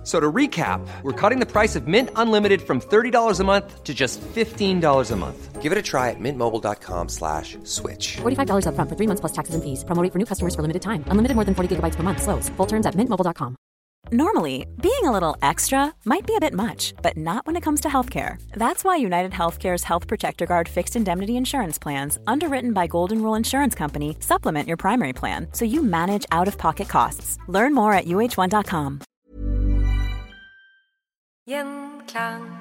F- So to recap, we're cutting the price of Mint Unlimited from $30 a month to just $15 a month. Give it a try at mintmobile.com slash switch. $45 upfront for three months plus taxes and fees. Promo rate for new customers for limited time. Unlimited more than 40 gigabytes per month. Slows. Full terms at mintmobile.com. Normally, being a little extra might be a bit much, but not when it comes to healthcare. That's why United Healthcare's Health Protector Guard fixed indemnity insurance plans, underwritten by Golden Rule Insurance Company, supplement your primary plan so you manage out of pocket costs. Learn more at uh1.com. Gjenklang.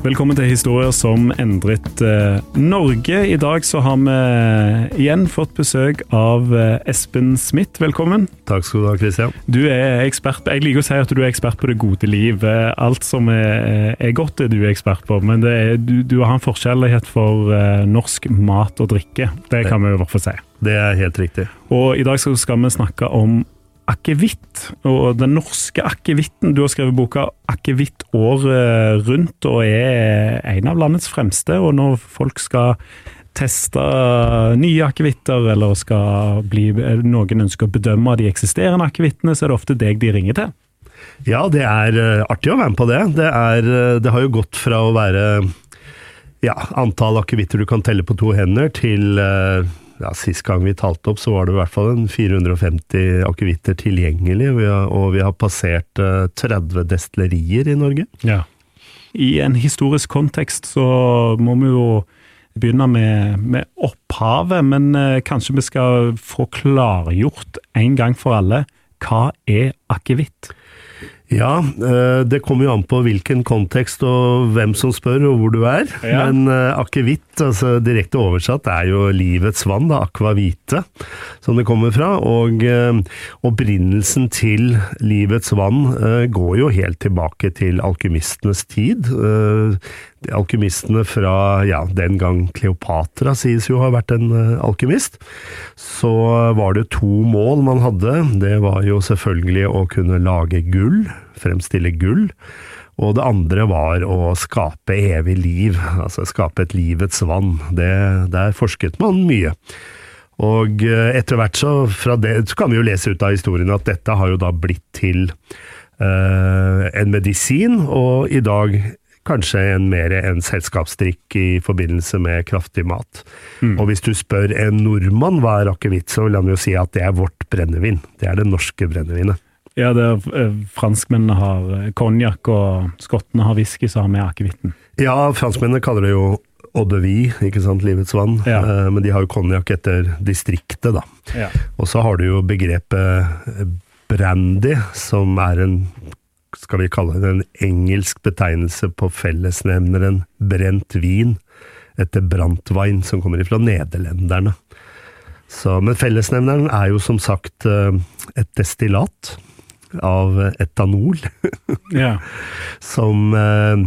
Velkommen til Historier som endret eh, Norge. I dag så har vi igjen fått besøk av eh, Espen Smith. Velkommen. Takk skal du ha, Christian. Du er ekspert Jeg liker å si at du er ekspert på det gode liv. Eh, Alt som er, er godt, er du ekspert på. Men det er, du, du har en forskjellighet for norsk mat og drikke. Det kan vi i hvert fall si. Det er helt riktig. Og i dag skal vi snakke om akevitt, og den norske akevitten. Du har skrevet boka 'Akevitt året rundt', og er en av landets fremste. Og når folk skal teste nye akevitter, eller skal bli, noen ønsker å bedømme de eksisterende akevittene, så er det ofte deg de ringer til. Ja, det er eh, artig å være med på det. Det, er, eh, det har jo gått fra å være ja, antall akevitter du kan telle på to hender, til eh, ja, Sist gang vi talte opp, så var det i hvert fall en 450 akevitter tilgjengelig, og vi har, og vi har passert uh, 30 destillerier i Norge. Ja. I en historisk kontekst så må vi jo begynne med, med opphavet, men uh, kanskje vi skal få klargjort en gang for alle hva er akevitt? Ja, eh, det kommer jo an på hvilken kontekst og hvem som spør og hvor du er. Ja. Men eh, akevitt, altså direkte oversatt, er jo livets vann, da, aqua vite, som det kommer fra. Og eh, opprinnelsen til livets vann går jo helt tilbake til alkymistenes tid. De alkymistene fra ja, den gang Kleopatra sies jo å ha vært en eh, alkymist. Så var det to mål man hadde. Det var jo selvfølgelig å kunne lage gull, fremstille gull. Og det andre var å skape evig liv, altså skape et livets vann. Det, der forsket man mye. Og eh, etter hvert så, det, så kan vi jo lese ut av historien at dette har jo da blitt til eh, en medisin, og i dag kanskje en mer en selskapsdrikk i forbindelse med kraftig mat. Og hvis du spør en nordmann hva er akevitt, så vil han jo si at det er vårt brennevin. Det er det norske brennevinet. Ja, det er, eh, franskmennene har eh, konjakk, og skottene har whisky, så har vi akevitten. Ja, franskmennene kaller det jo eau de vie, ikke sant, livets vann. Ja. Eh, Men de har jo konjakk etter distriktet, da. Ja. Og så har du jo begrepet brandy, som er en skal vi kalle det en engelsk betegnelse på fellesnevneren brent vin, etter brantwein, som kommer ifra nederlenderne. Så, men fellesnevneren er jo som sagt eh, et destillat av etanol, Ja. som eh,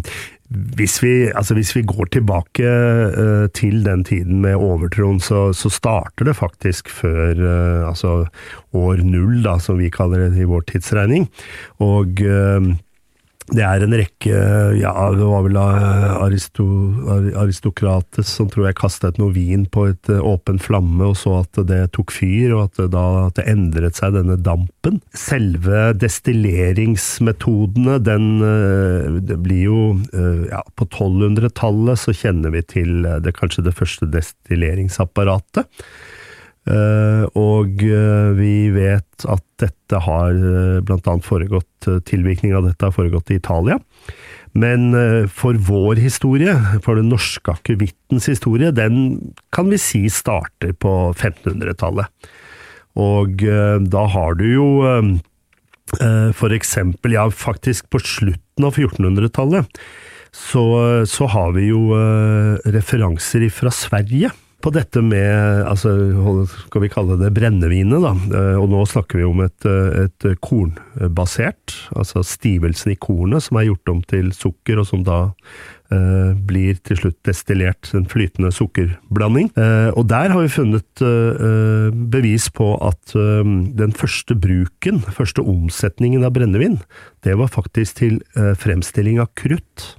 hvis vi, altså hvis vi går tilbake uh, til den tiden med overtroen, så, så starter det faktisk før uh, altså år null, da, som vi kaller det i vår tidsregning. Og eh, det er en rekke Ja, det var vel eh, Aristo, Ar- Aristokrates som tror jeg kastet noe vin på et eh, åpen flamme, og så at det tok fyr, og at det, da at det endret seg, denne dampen. Selve destilleringsmetodene, den eh, det blir jo ja, På 1200-tallet så kjenner vi til det kanskje det første destilleringsapparatet. Eh, og eh, vi vet at dette har bl.a. blant annet foregått Tilvirkning av dette har foregått i Italia. Men eh, for vår historie, for den norske akevittens historie, den kan vi si starter på 1500-tallet. Og eh, da har du jo eh, eh, for eksempel, ja faktisk på slutten av 1400-tallet, så, så har vi jo eh, referanser fra Sverige på dette med altså, Skal vi kalle det brennevinet, da. Eh, og nå snakker vi om et, eh, et kornbasert, altså stivelsen i kornet som er gjort om til sukker, og som da eh, blir til slutt destillert, en flytende sukkerblanding. Og der har vi funnet bevis på at den første bruken, første omsetningen av brennevin, det var faktisk til fremstilling av krutt.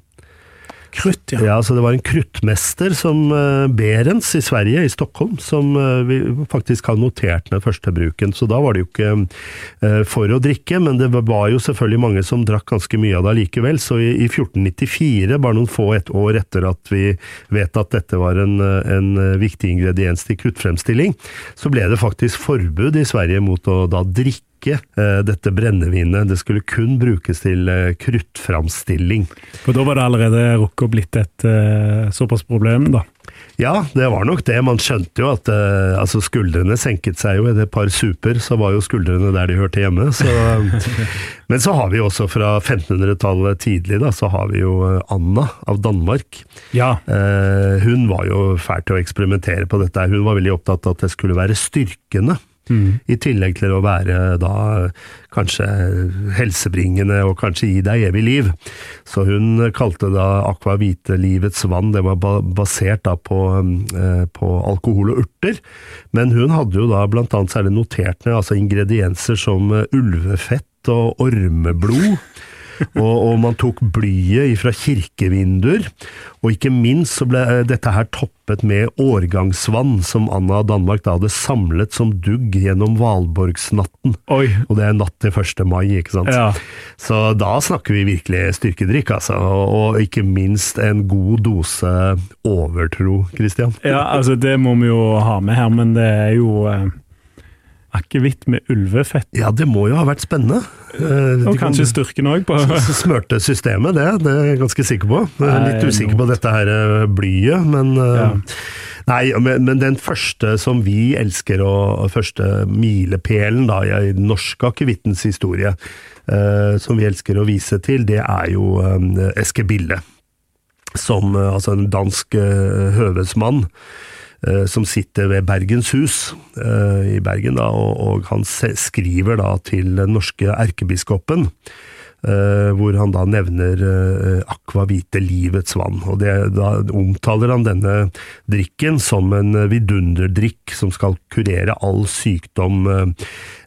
Krutt, ja. Ja, så Det var en kruttmester som uh, Berens i Sverige, i Stockholm, som uh, vi faktisk har notert den første bruken. Så da var det jo ikke uh, for å drikke, men det var jo selvfølgelig mange som drakk ganske mye av det likevel. Så i, i 1494, bare noen få et år etter at vi vet at dette var en, en viktig ingrediens til kruttfremstilling, så ble det faktisk forbud i Sverige mot å da drikke ikke uh, dette brennevinet. Det skulle kun brukes til uh, kruttframstilling. For da var det allerede rukket å blitt et uh, såpass problem, da? Ja, det var nok det. Man skjønte jo at uh, altså skuldrene senket seg jo. Etter et par super så var jo skuldrene der de hørte hjemme. Så, men så har vi også fra 1500-tallet tidlig, da, så har vi jo Anna av Danmark. Ja. Uh, hun var jo fæl til å eksperimentere på dette. Hun var veldig opptatt av at det skulle være styrkende. Mm. I tillegg til å være da kanskje helsebringende og kanskje gi deg evig liv. Så hun kalte da aqua livets vann. Det var basert da på, eh, på alkohol og urter. Men hun hadde jo da blant annet særlig notert ned altså ingredienser som ulvefett og ormeblod og, og, man tok blyet fra kirkevinduer. Og ikke minst så ble eh, dette her toppet med årgangsvann, som Anna av Danmark da hadde samlet som dugg gjennom Valborgsnatten. Oi. Og det er natt til 1. mai, ikke sant. Ja. Så da snakker vi virkelig styrkedrikk, altså. Og ikke minst en god dose overtro, Christian. Ja, altså det må vi jo ha med her, men det er jo eh akevitt med ulvefett. Ja, det må jo ha vært spennende. Eh, og kanskje styrken òg. Smørte systemet, det, det er jeg ganske sikker på. Litt usikker på dette her eh, blyet, men eh, ja. Nei, men, men, den første som vi elsker, og første milepælen i den norske akevittens historie, eh, som vi elsker å vise til, det er jo eh, Eske Bille. Som eh, altså en dansk høvedsmann som sitter ved Bergens hus eh, i Bergen, da, og, og han skriver da til den norske erkebiskopen. Uh, hvor han da nevner uh, aqua vite, livets vann. og det, Da omtaler han denne drikken som en vidunderdrikk som skal kurere all sykdom uh,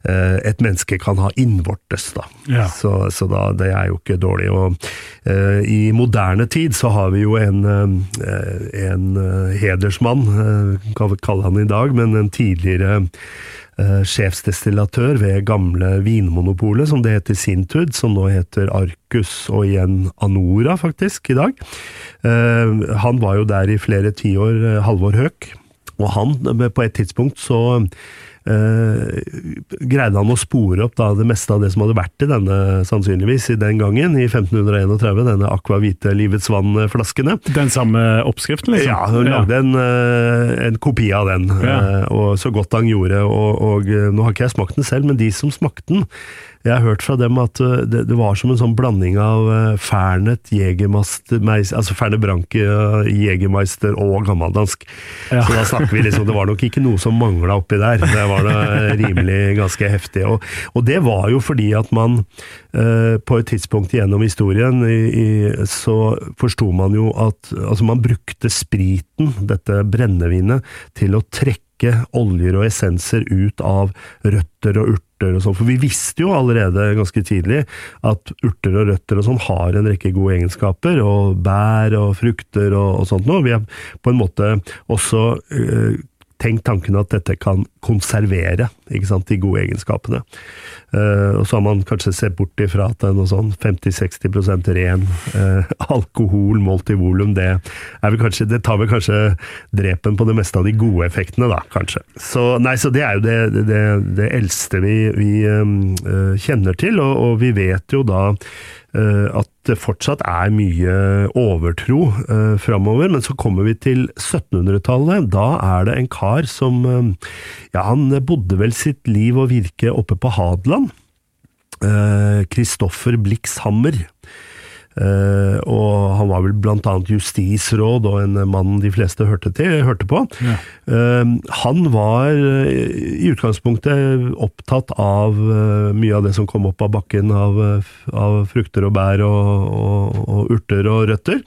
et menneske kan ha innvortes. Da. Ja. Så, så da, det er jo ikke dårlig. Og I moderne tid så har vi jo en, en hedersmann, kan vi kalle han i dag, men en tidligere eh, sjefsdestillatør ved gamle Vinmonopolet, som det het i sin tid, som nå heter Arcus, og igjen Anora, faktisk, i dag. Eh, han var jo der i flere tiår, eh, Halvor Høek, og han, eh, på et tidspunkt så greide han å spore opp da, det meste av det som hadde vært i denne, sannsynligvis, i den gangen, i 1531, denne Aqua Vite Livets Vann-flaskene. Den samme oppskriften, liksom? Ja, hun ja. lagde en, eh, en, kopi av den, ja. Eh, og så godt han gjorde. Og, og, eh, nå har ikke jeg smakt den selv, men de som smakte den, jeg har hørt fra dem at uh, det, det var som en sånn blanding av uh, Fernet, Jegermeister, altså Fernet Branke, uh, Jegermeister og gammeldansk. Ja. Så da snakker vi liksom Det var nok ikke noe som mangla oppi der. Det var da rimelig ganske heftig. Og, og, det var jo fordi at man på et tidspunkt gjennom historien i, i, så forsto man jo at altså man brukte spriten, dette brennevinet, til å trekke oljer og essenser ut av røtter og urter urter og sånn, for vi visste jo allerede ganske tidlig at urter og røtter og sånn har en rekke gode egenskaper, og bær og frukter og, og sånt noe. Vi har på en måte også øh, tenkt tanken at dette kan konservere sant, de gode egenskapene. Uh, og så har man kanskje sett bort ifra at det er noe sånn 50-60 ren uh, alkohol målt i volum, det, det tar vel kanskje drepen på det meste av de gode effektene, da, kanskje. Så, nei, så det er jo det, det, det eldste vi, vi uh, kjenner til, og, og, vi vet jo da at det fortsatt er mye overtro uh, framover. Men så kommer vi til 1700-tallet. Da er det en kar som Ja, han bodde vel sitt liv og virke oppe på Hadeland. Kristoffer uh, og han var vel annet justisråd og en mann de fleste hørte, til, hørte på. Ja. Uh, han var uh, i utgangspunktet opptatt av mye av det som kom opp av bakken av, av frukter og bær og, og, og urter og røtter.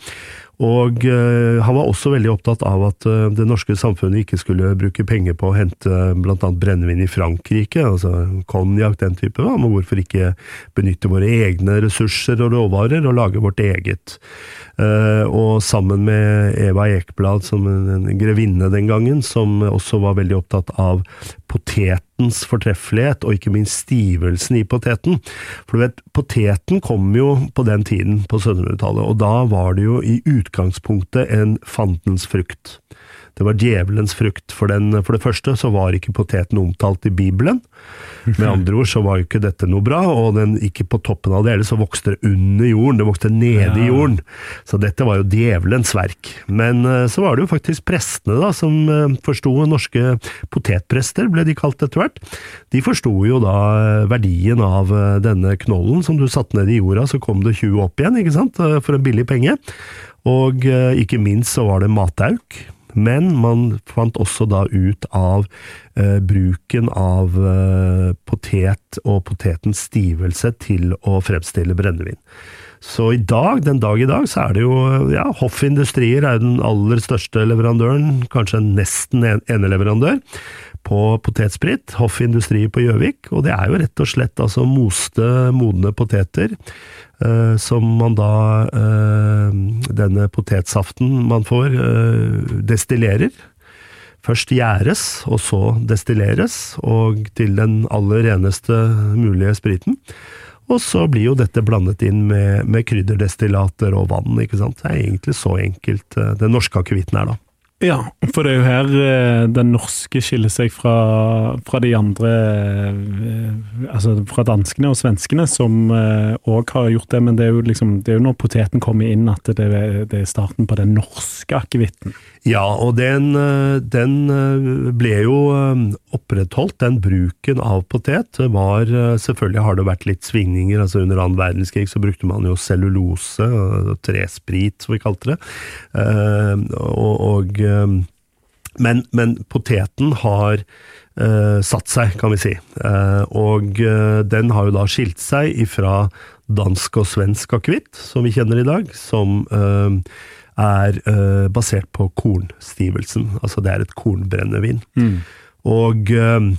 Og eh, han var også veldig opptatt av at eh, det norske samfunnet ikke skulle bruke penger på å hente bl.a. brennevin i Frankrike, altså konjakk, den type. Men hvorfor ikke benytte våre egne ressurser og råvarer og lage vårt eget? Eh, og sammen med Eva Ekblad, som en grevinne den gangen, som også var veldig opptatt av potetens fortreffelighet, og ikke minst stivelsen i poteten. For du vet, poteten kom jo på den tiden, på 1700-tallet, og da var det jo i utgangspunktet en fandens frukt. Det var djevelens frukt. For, den, for det første så var ikke poteten omtalt i Bibelen. Med andre ord så var jo ikke dette noe bra, og den ikke på toppen av det hele, så vokste det under jorden, det vokste nede i jorden. Så dette var jo djevelens verk. Men eh, så var det jo faktisk prestene da, som eh, forsto, norske potetprester ble de kalt etter hvert. De forsto jo da eh, verdien av denne knollen som du satte ned i jorda, så kom det 20 opp igjen, ikke sant, for en billig penge. Og ikke minst så var det matauk. Men man fant også da ut av eh, bruken av eh, potet og potetens stivelse til å fremstille brennevin. Så i dag, den dag i dag, så er det jo ja, Hoff Industrier er den aller største leverandøren, kanskje nesten en eneleverandør, på potetsprit. Hoff Industri på Gjøvik. Og det er jo rett og slett altså moste, modne poteter. eh, som man da eh, Denne potetsaften man får, eh, destillerer. Først gjæres, og så destilleres, og til den aller reneste mulige spriten. Og så blir jo dette blandet inn med, med krydderdestillater og vann, ikke sant. Det er egentlig så enkelt den norske akevitten er, da. Ja, for det er jo her eh, den norske skiller seg fra, fra de andre eh, Altså fra danskene og svenskene, som òg har gjort det. Men det er jo liksom, det er jo når poteten kommer inn at det, det er starten på den norske akevitten. Ja, og den, eh, den eh, ble jo eh, opprettholdt, den bruken av potet. Var, eh, selvfølgelig har det vært litt svingninger, altså under annen verdenskrig så brukte man jo cellulose, tresprit som vi kalte det. Eh, og, og, eh, men, men poteten har eh, satt seg, kan vi si. Eh, og eh, den har jo da skilt seg ifra dansk og svensk akevitt, som vi kjenner i dag, som eh, er basert på kornstivelsen. Altså det er et kornbrennevin. Og eh,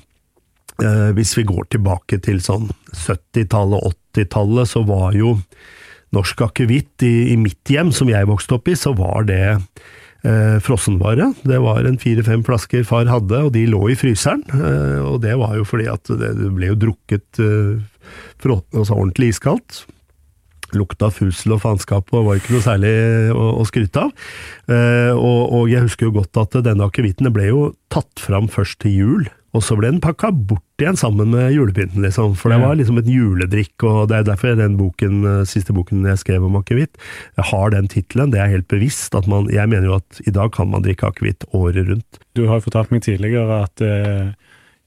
eh, hvis vi går tilbake til sånn 70-tallet, 80-tallet, så var jo norsk akevitt i, i mitt hjem, som jeg vokste opp i, så var det eh, frossenvare. Det var en fire-fem flasker far hadde, og de lå i fryseren. Eh, og det var jo fordi at det, ble jo drukket eh, frå, altså ordentlig iskaldt. Lukta fusel og faenskap og var ikke noe særlig å, å skryte av. Eh, og, og jeg husker jo godt at denne akevitten ble jo tatt fram først til jul. Og så ble den pakka bort igjen sammen med julepynten, liksom. For det var liksom et juledrikk, og det er derfor den boken, eh, siste boken jeg skrev om akevitt, har den tittelen. Det er helt bevisst. at man, Jeg mener jo at i dag kan man drikke akevitt året rundt. Du har jo fortalt meg tidligere at eh,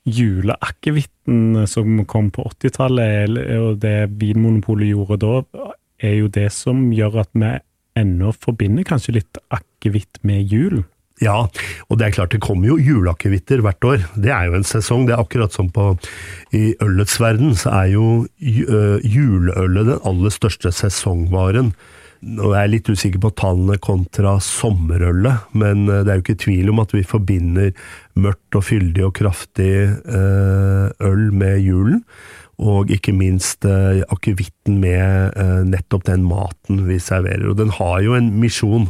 juleakevitten som kom på 80-tallet, og det Vinmonopolet gjorde da, er jo det som gjør at vi ennå forbinder kanskje litt akevitt med jul. Ja, og det er klart det kommer jo juleakevitter hvert år. Det er jo en sesong. Det er akkurat som på i ølets verden, så er jo øh, juleølet den aller største sesongvaren. Nå er jeg litt usikker på tallene kontra sommerølet, men øh, det er jo ikke tvil om at vi forbinder mørkt og fyldig og kraftig øh, øl med julen. Og ikke minst eh, akevitten med eh, nettopp den maten vi serverer. Og den har jo en misjon.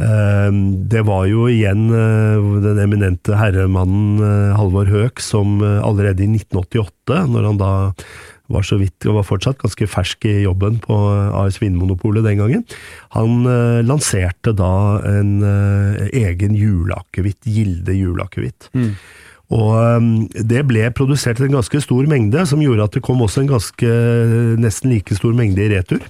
Eh, det var jo igjen eh, den eminente herremannen eh, Halvor Høek som eh, allerede i 1988, når han da var så vidt og var fortsatt ganske fersk i jobben på AS Vinmonopolet den gangen, han eh, lanserte da en eh, egen juleakevitt, Gilde juleakevitt. Og um, det ble produsert en ganske stor mengde, som gjorde at det kom også en ganske nesten like stor mengde i retur.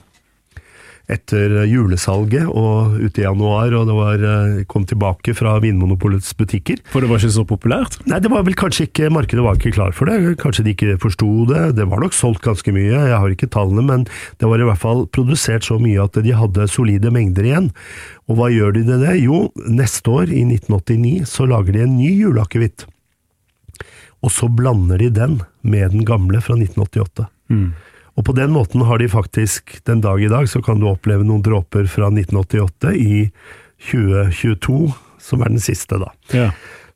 Etter julesalget og ute i januar, og det var, eh, kom tilbake fra Vinmonopolets butikker. For det var ikke så populært? Nei, det var vel kanskje ikke Markedet var ikke klar for det. Kanskje de ikke forsto det. Det var nok solgt ganske mye, jeg har ikke tallene, men det var i hvert fall produsert så mye at de hadde solide mengder igjen. Og hva gjør de det? Jo, neste år, i 1989, så lager de en ny juleakevitt. Og så blander de den med den gamle fra 1988. Og på den måten har de faktisk, den dag i dag, så kan du oppleve noen dråper fra 1988 i 2022, som er den siste, da. Ja.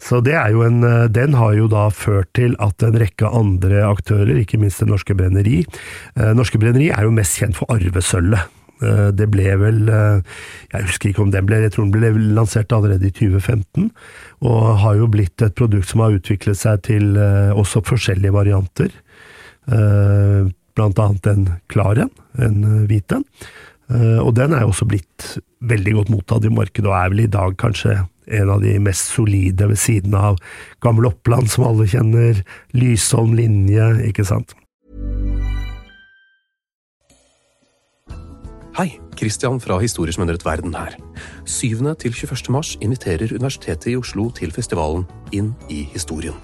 Så det er jo en, eh, den har jo da ført til at en rekke andre aktører, ikke minst Det Norske Brenneri eh, Norske Brenneri er jo mest kjent for arvesølvet. Eh, Det ble vel Jeg husker ikke om den ble Jeg tror den ble lansert allerede i 2015. Og har jo blitt et produkt som har utviklet seg til også forskjellige varianter. Blant annet en klar en, en eh, hvit en. Eh, Og den er jo også blitt veldig godt mottatt i markedet, og er vel i dag kanskje en av de mest solide ved siden av Gamle Oppland, som alle kjenner, Lysholm linje, ikke sant. Hei, Christian fra Historier som verden her. 7. til 21. mars inviterer Universitetet i Oslo til festivalen Inn i historien.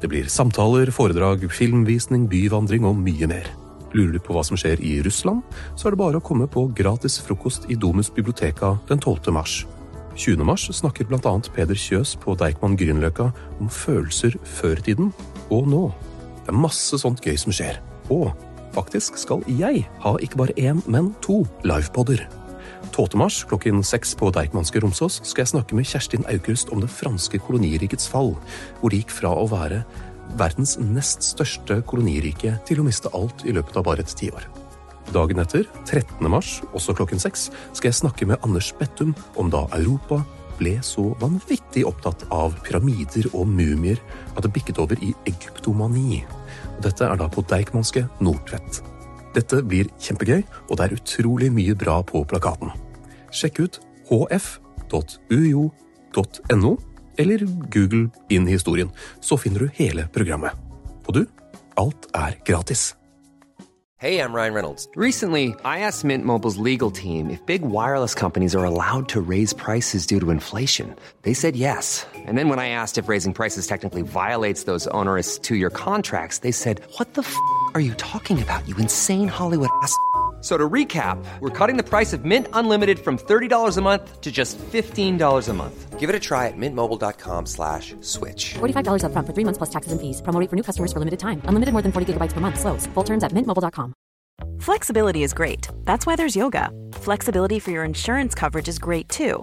Det blir samtaler, foredrag, filmvisning, byvandring og mye mer. Lurer du på hva som skjer i Russland, så er det bare å komme på gratis frokost i Domus biblioteka den 12. mars. 20. mars snakker annet Peder Kjøs på Deichman Grünerløkka om følelser før tiden og nå. Det er masse sånt gøy som skjer. Og faktisk skal jeg ha ikke bare én, men to livepodder. 12. mars klokken seks på Deichmanske Romsås skal jeg snakke med Kjerstin Aukrust om det franske kolonirikets fall, hvor det gikk fra å være verdens nest største kolonirike til å miste alt i løpet av bare et tiår. Dagen etter, 13. mars, også klokken seks, skal jeg snakke med Anders Bettum om da Europa ble så vanvittig opptatt av pyramider og mumier at det bikket over i egyptomani. Dette er da på Deichmanske Nordtvedt. Dette blir kjempegøy, og det er utrolig mye bra på plakaten. Sjekk ut hf.uio.no, eller Google inn historien, så finner du hele programmet. Og du, alt er gratis. Hey, I'm Ryan Reynolds. Recently, I asked Mint Mobile's legal team if big wireless companies are allowed to raise prices due to inflation. They said yes. And then when I asked if raising prices technically violates those onerous two year contracts, they said, What the f are you talking about, you insane Hollywood ass? F- So to recap, we're cutting the price of Mint Unlimited from $30 a month to just $15 a month. Give it a try at mintmobile.com slash switch. $45 upfront for three months plus taxes and fees. Promo for new customers for limited time. Unlimited more than 40 gigabytes per month. Slows. Full terms at mintmobile.com. Flexibility is great. That's why there's yoga. Flexibility for your insurance coverage is great too.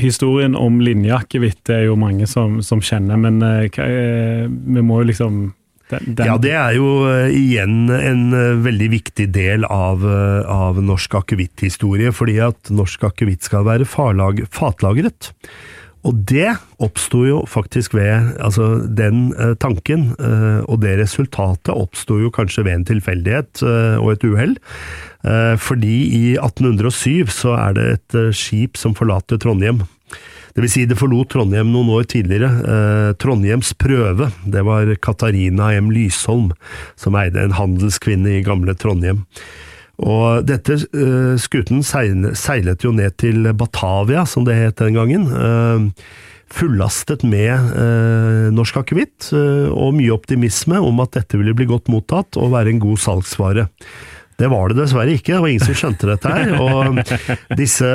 Historien om linjeakevitt er jo mange som, som kjenner, men eh, er- vi må jo liksom den, Ja, det er jo eh, igjen en eh, veldig viktig del av, eh, av norsk akevitthistorie, fordi at norsk akevitt skal være farlag, fatlagret. Og det oppsto jo faktisk ved Altså, den eh, tanken eh, og det resultatet oppsto jo kanskje ved en tilfeldighet eh, og et uhell. Eh, fordi i 1807 så er det et eh, skip som forlater Trondheim. Det vil si, det forlot Trondheim noen år tidligere. Eh, Trondheims prøve, det var Katarina M. Lysholm, som eide en handelskvinne i gamle Trondheim. Og dette eh, skuten seilet jo ned til Batavia, som det het den gangen. eh, fullastet med eh, norsk akevitt, og mye optimisme om at dette ville bli godt mottatt og være en god salgsvare. Det var det dessverre ikke, det var ingen som skjønte dette her. Og disse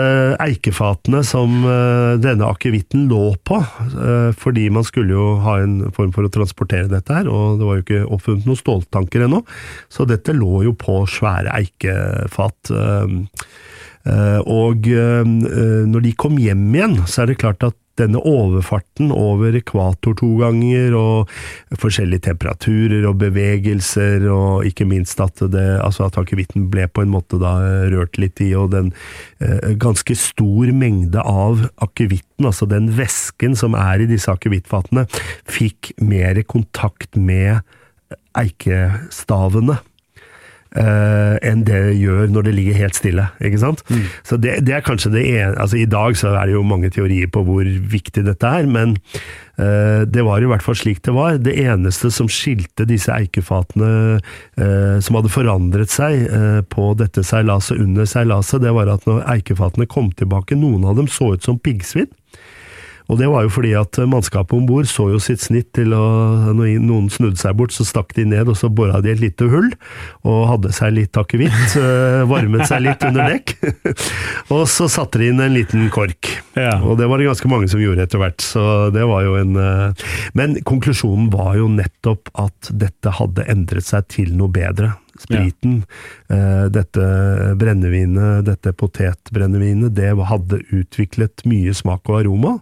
eikefatene som eh, denne akevitten lå på, eh, fordi man skulle jo ha en form for å transportere dette her, og det var jo ikke oppfunnet noen ståltanker ennå, så dette lå jo på svære eikefat. eh, Og når de kom hjem igjen, så er det klart at denne overfarten over ekvator to ganger, og forskjellige temperaturer og bevegelser, og ikke minst at, det, altså at akevitten ble på en måte da rørt litt i, og den eh, ganske stor mengde av akevitten, altså den væsken som er i disse akevittfatene, fikk mer kontakt med eikestavene uh, enn det gjør når det ligger helt stille. ikke sant? Mm. Så det, det, er kanskje det ene altså I dag så er det jo mange teorier på hvor viktig dette er, men uh, det var i hvert fall slik det var. Det eneste som skilte disse eikefatene uh, som hadde forandret seg på dette seilaset under seilaset, det var at når eikefatene kom tilbake, noen av dem så ut som piggsvin. Og det var jo fordi at mannskapet om bord så jo sitt snitt til å Når noen snudde seg bort, så stakk de ned, og så bora de et lite hull, og hadde seg litt akevitt. Eh, varmet seg litt under dekk. og så satte de inn en liten kork. Ja. Og det var det ganske mange som gjorde etter hvert, så det var jo en eh, Men konklusjonen var jo nettopp at dette hadde endret seg til noe bedre spriten, ja. dette brennevinet, dette potetbrennevinet, det hadde utviklet mye smak og aroma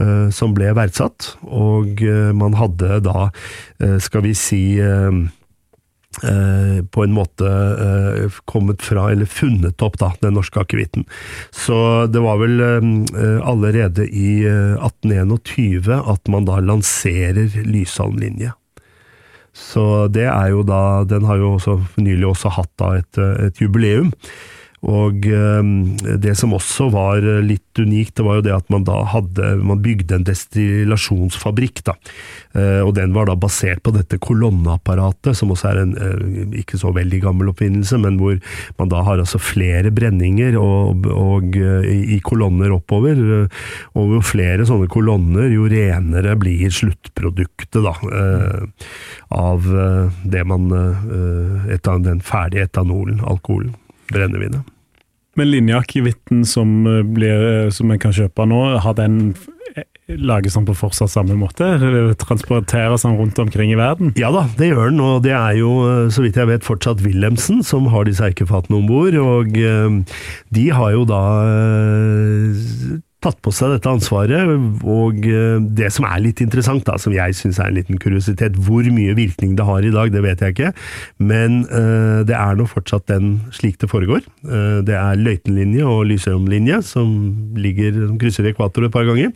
eh, som ble verdsatt. Og eh, man hadde da, eh, skal vi si på en måte kommet fra, eller funnet opp, da, den norske akevitten. Så det var vel allerede i 1821 at man da lanserer Lysholm-linje. Så det er jo da Den har jo også nylig også hatt da et, et jubileum. Og eh, det som også var litt unikt, det var jo det at man da hadde Man bygde en destillasjonsfabrikk, da. Eh, og den var da basert på dette kolonneapparatet, som også er en eh, ikke så veldig gammel oppfinnelse, men hvor man da har altså flere brenninger og, og i kolonner oppover. Og jo flere sånne kolonner, jo renere blir sluttproduktet, da. Av det man Etan, Den ferdige etanolen, alkoholen brennevinet. Men linjeakevitten som, eh, som en kan kjøpe nå, har den eh, lages den på fortsatt samme måte? Transporteres den rundt omkring i verden? Ja da, det gjør den. Og det er jo, eh, så vidt jeg vet, fortsatt Wilhelmsen som har disse eikefatene om bord. Og de har jo da tatt på seg dette ansvaret. Og eh, det som er litt interessant, da, som jeg syns er en liten kuriositet, hvor mye virkning det har i dag, det vet jeg ikke. Men uh, det er nå fortsatt den slik det foregår. Uh, det er Løitenlinje og Lysøyomlinje som ligger, krysser ekvator et par ganger.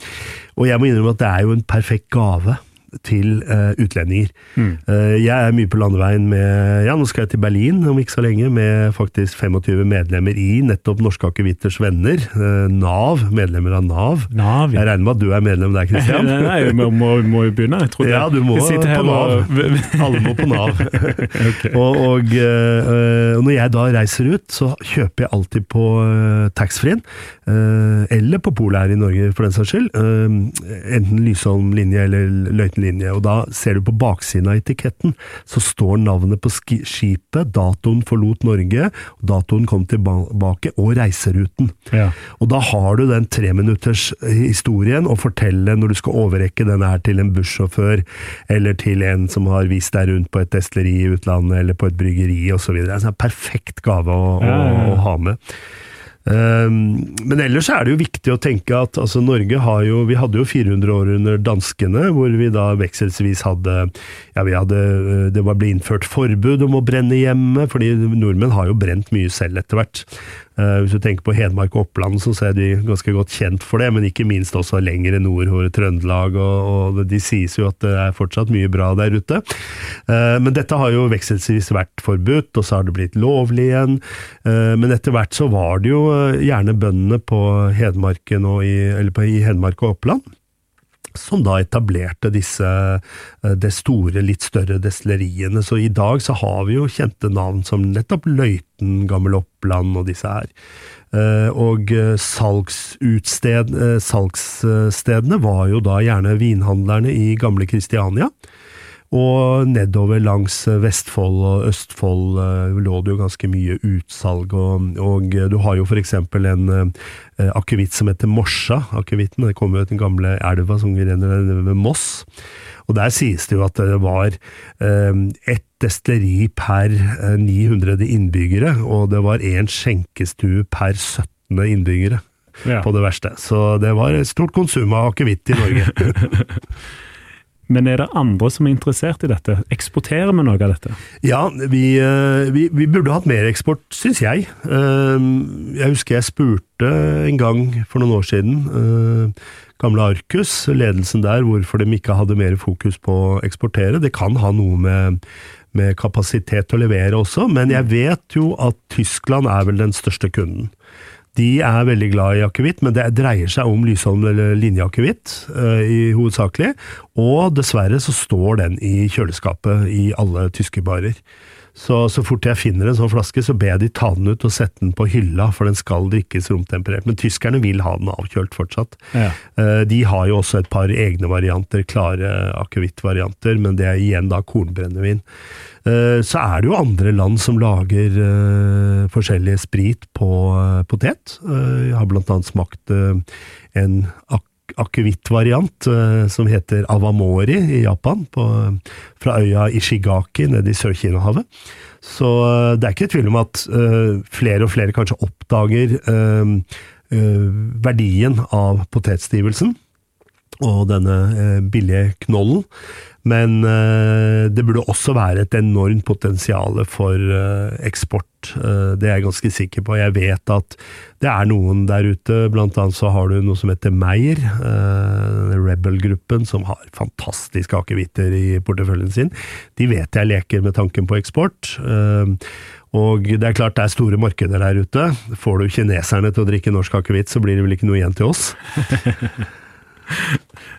Og jeg må innrømme at det er jo en perfekt gave til uh, utlendinger. Mm. Uh, jeg er mye på landeveien med Ja, nå skal jeg til Berlin om ikke så lenge, med faktisk 25 medlemmer i nettopp Norske Akevitters Venner. Uh, Nav. Medlemmer av Nav. Nav ja. Jeg regner med at du er medlem der, Kristian? nei, nei, vi må, må jo begynne. Jeg tror ja, du må på Nav. Og... Alle må på Nav. okay. og, og, når jeg da reiser ut, så kjøper jeg alltid på taxfree-en, eller på polet her i Norge for den saks skyld. enten Lysholm linje eller Løiten linje, og da ser du på baksiden av etiketten, så står navnet på skipet, datoen forlot Norge, datoen kom tilbake, og reiseruten. Ja. Og da har du den treminutters historien å fortelle når du skal overrekke den her til en bussjåfør, eller til en som har vist deg rundt på et destilleri i utlandet, eller på et bryggeri osv. Det er en sånn perfekt gave å, ja, å ha med. Ehm, men ellers er det jo viktig å tenke at altså, Norge har jo Vi hadde jo 400 år under danskene, hvor vi da vekselvis hadde Ja, vi hadde Det ble innført forbud om å brenne hjemme, fordi nordmenn har jo brent mye selv etter hvert. Uh, hvis du tenker på Hedmark og Oppland, så er de ganske godt kjent for det, men ikke minst også lengre nord, hvor Trøndelag, og, og, de sies jo at det er fortsatt mye bra der ute. Uh, men dette har jo vekselvis vært forbudt, og så har det blitt lovlig igjen. Men etter hvert så var det jo gjerne bøndene på Hedmarken og i, på, i Hedmark og Oppland som da etablerte disse eh, det store, litt større destilleriene. Så i dag så har vi jo kjente navn som nettopp Løiten, Gammel Oppland og disse her. Eh, og eh, salgsstedene var jo da gjerne vinhandlerne i gamle Kristiania. Og nedover langs Vestfold og Østfold uh, lå det jo ganske mye utsalg, og, og du har jo for eksempel en uh, akevitt som heter Morsa. Akevitten kommer jo den gamle elva som renner ved Moss. Og der sies det jo at det var eh, ett destilleri per 900 innbyggere, og det var én skjenkestue per 17 innbyggere. Ja. på det verste. Så det var et stort konsum av akevitt i Norge. Men er det andre som er interessert i dette? Eksporterer vi noe av dette? Ja, vi, eh, vi, vi burde hatt mer eksport, syns jeg. Eh, Jeg husker jeg spurte en gang for noen år siden eh, gamle Arcus, ledelsen der, hvorfor de ikke hadde mer fokus på å eksportere. Det kan ha noe med, med kapasitet til å levere også, men jeg vet jo at Tyskland er vel den største kunden. De er veldig glad i akevitt, men det dreier seg om Lysholm eller linjeakevitt uh, hovedsakelig. Og dessverre så står den i kjøleskapet i alle tyske barer. Så, så fort jeg finner en sånn flaske, så ber jeg de ta den ut og sette den på hylla, for den skal drikkes romtemperert. Men tyskerne vil ha den avkjølt fortsatt. Ja. Eh, De har jo også et par egne varianter, klare akevittvarianter, men det er igjen da kornbrennevin. Eh, Så er det jo andre land som lager eh, forskjellige sprit på potet. Jeg har blant annet smakt en ak akevittvariant eh, som heter Awamori i Japan, på, fra øya Ishigaki nede i Sør-Kina-havet. Så eh, det er ikke tvil om at uh, flere og flere kanskje oppdager uh, verdien av potetstivelsen og denne billige knollen. Men eh, det burde også være et enormt potensial for eh, eksport. Eh, det er jeg ganske sikker på. Jeg vet at det er noen der ute, blant annet så har du noe som heter Meyer, Rebel-gruppen, som har fantastiske akevitter i porteføljen sin. De vet jeg leker med tanken på eksport. Og det er klart det er store markeder der ute. Får du kineserne til å drikke norsk akevitt, så blir det vel ikke noe igjen til oss.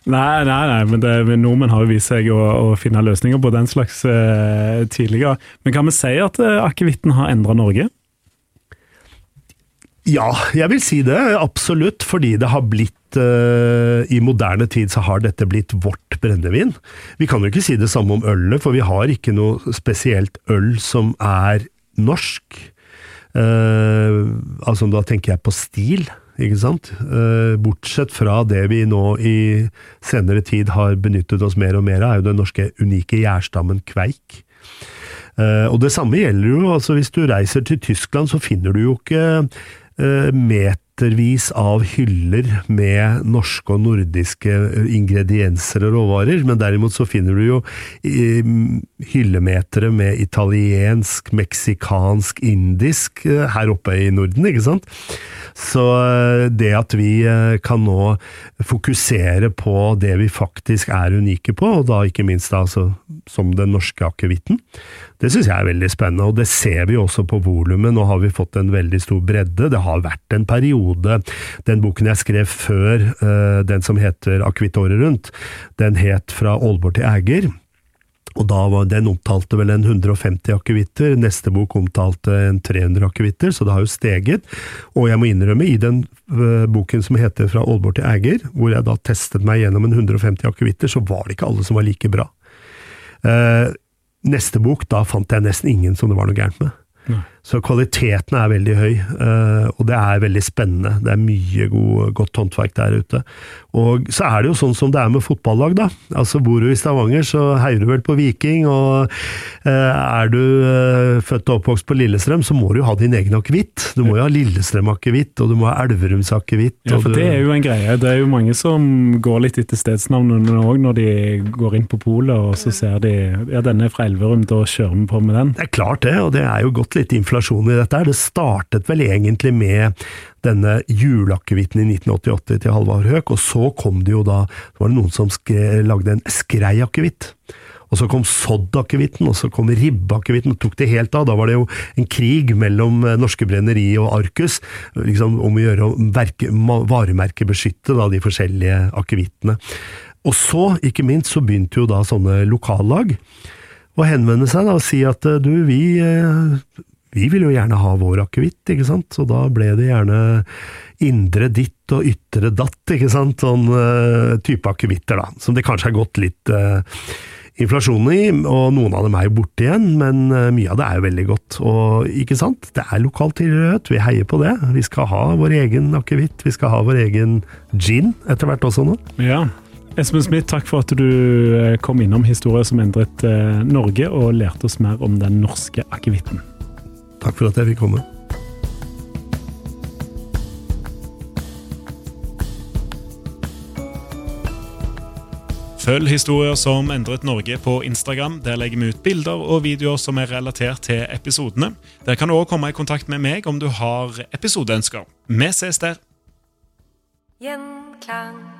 Nei, nei, nei, men, det, men nordmenn har jo vist seg å, å finne løsninger på den slags uh, tidligere. Men kan vi si at uh, akevitten har endra Norge? Ja, jeg vil si det, absolutt, fordi det har blitt uh, I moderne tid så har dette blitt vårt brennevin. Vi kan jo ikke si det samme om ølet, for vi har ikke noe spesielt øl som er norsk. Uh, altså da tenker jeg på stil, ikke sant? Eh, bortsett fra det vi nå i senere tid har benyttet oss mer og mer av, er jo den norske unike gjærstammen kveik. Eh, og det samme gjelder jo, altså hvis du reiser til Tyskland, så finner du jo ikke eh, metervis av hyller med norske og nordiske eh, ingredienser og råvarer, men derimot så finner du jo eh, hyllemetere med italiensk, meksikansk, indisk eh, her oppe i Norden, ikke sant? Så det at vi kan nå fokusere på det vi faktisk er unike på, og da ikke minst da, altså, som den norske akevitten, det syns jeg er veldig spennende, og det ser vi også på volumet. Nå har vi fått en veldig stor bredde. Det har vært en periode Den boken jeg skrev før, eh, den som heter Akevitt året rundt, den het Fra Aalborg til Æger. Og da var Den omtalte vel en 150 akevitter, neste bok omtalte en 300 akevitter, så det har jo steget. Og jeg må innrømme, i den øh, boken som heter Fra Aalborg til Æger, hvor jeg da testet meg gjennom en 150 akevitter, så var det ikke alle som var like bra. Eh, neste bok, da fant jeg nesten ingen som det var noe gærent med. Så kvaliteten er veldig høy, eh, og det er veldig spennende. Det er mye god, godt håndverk der ute. Og så er det jo sånn som det er med fotballag, da. Altså Bor du i Stavanger, så heier du vel på Viking, og eh, er du eh, født og oppvokst på Lillestrøm, så må du jo ha din egen akevitt. Du må jo ha Lillestrøm-akevitt, og du må ha Elverums-akevitt. Ja, for det er jo en greie. Det er jo mange som går litt etter stedsnavnene òg, når de går inn på polet og så ser de ja, denne er fra Elverum, da kjører vi på med den. Det er klart det, og det er jo gått litt inflasjon i dette. Det startet vel egentlig med denne juleakevitten i 1988 til Halvard Høek, og så kom det jo da så var det noen som lagde en skreiakevitt. Og så kom soddakevitten, og så kom ribbeakevitten og tok det helt av. Da var det jo en krig mellom eh, Norske Brenneri og Arcus liksom, om å gjøre å varemerkebeskytte da, de forskjellige akevittene. Og så, ikke minst, så begynte jo da sånne lokallag å henvende seg da, og si at eh, du, vi, eh, vi vil jo gjerne ha vår akevitt, ikke sant? Så da ble det gjerne indre ditt og ytre datt, ikke sant? Sånn uh, type akevitter, da. Som det kanskje har gått litt uh, inflasjon i, og noen av dem er jo borte igjen, men eh, mye av det er jo veldig godt. Og ikke sant? Det er lokal tilhørighet, vi heier på det. Vi skal ha vår egen akevitt, vi skal ha vår egen gin etter hvert også nå. Ja. Espen Smith, takk for at du kom innom historier som endret Norge, og lærte oss mer om den norske akevitten. Takk for at jeg fikk komme. Følg historier som endret Norge på Instagram. Der legger vi ut bilder og videoer som er relatert til episodene. Der kan du òg komme i kontakt med meg om du har episodeønsker. Vi ses der! Gjenklang.